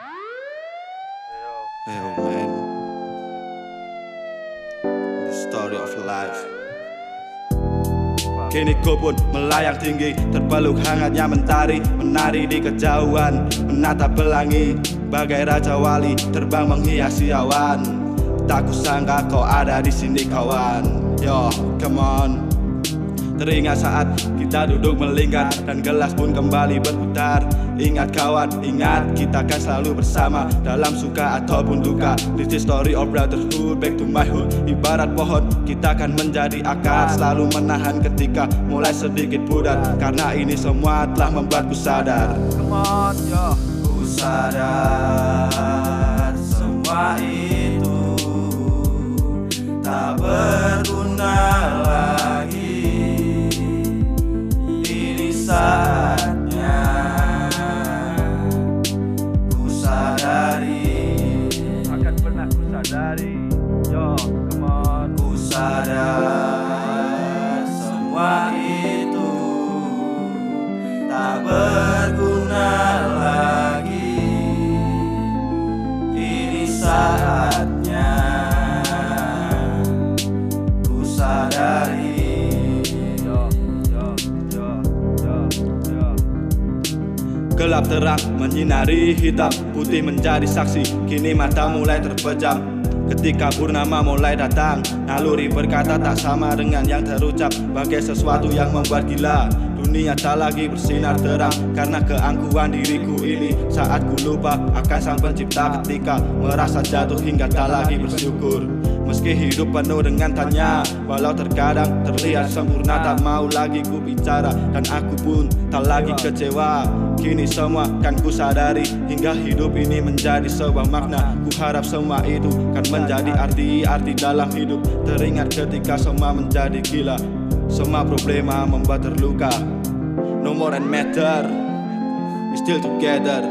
Yo man. The story of life. Kini ku pun melayang tinggi Terpeluk hangatnya mentari Menari di kejauhan Menatap pelangi. Bagai raja wali Terbang menghiasi awan. Tak kusangka kau ada di sini kawan. Yo, come on Teringat saat kita duduk melingkar Dan gelas pun kembali berputar. Ingat kawan, ingat kita kan selalu bersama Dalam suka ataupun duka. This is story of brotherhood, back to my hood. Ibarat pohon, kita akan menjadi akar. Selalu menahan ketika mulai sedikit pudar. Karena ini semua telah membuatku sadar. Come on, yo. Ku sadar semua itu Gelap terang menyinari hitam. Putih menjadi saksi Kini mata mulai terpejam. Ketika purnama mulai datang Naluri berkata tak sama dengan yang terucap. Bagai sesuatu yang membuat gila Dunia tak lagi bersinar terang. Karena keangkuhan diriku ini Saat ku lupa akan sang pencipta Ketika merasa jatuh hingga tak lagi bersyukur Meski hidup penuh dengan tanya Walau terkadang terlihat sempurna Tak mau lagi ku bicara. Dan aku pun tak lagi kecewa. Kini semua kan ku sadari Hingga hidup ini menjadi sebuah makna. Ku harap semua itu kan menjadi arti-arti dalam hidup. Teringat ketika semua menjadi gila. Semua problema membuat terluka. No more and matter. We still together.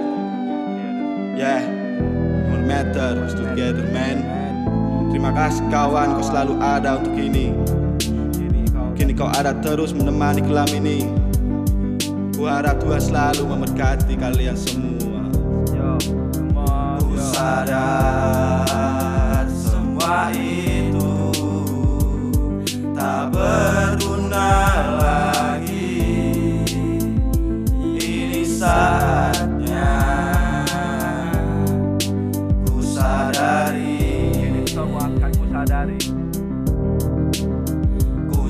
Yeah. No matter. We still together man Terima kasih kawan kau selalu ada untuk ini. Kini kau ada terus menemani kelam ini. Ku harap Tuhan selalu memberkati kalian semua. Ku sadar semua itu sadari. Ku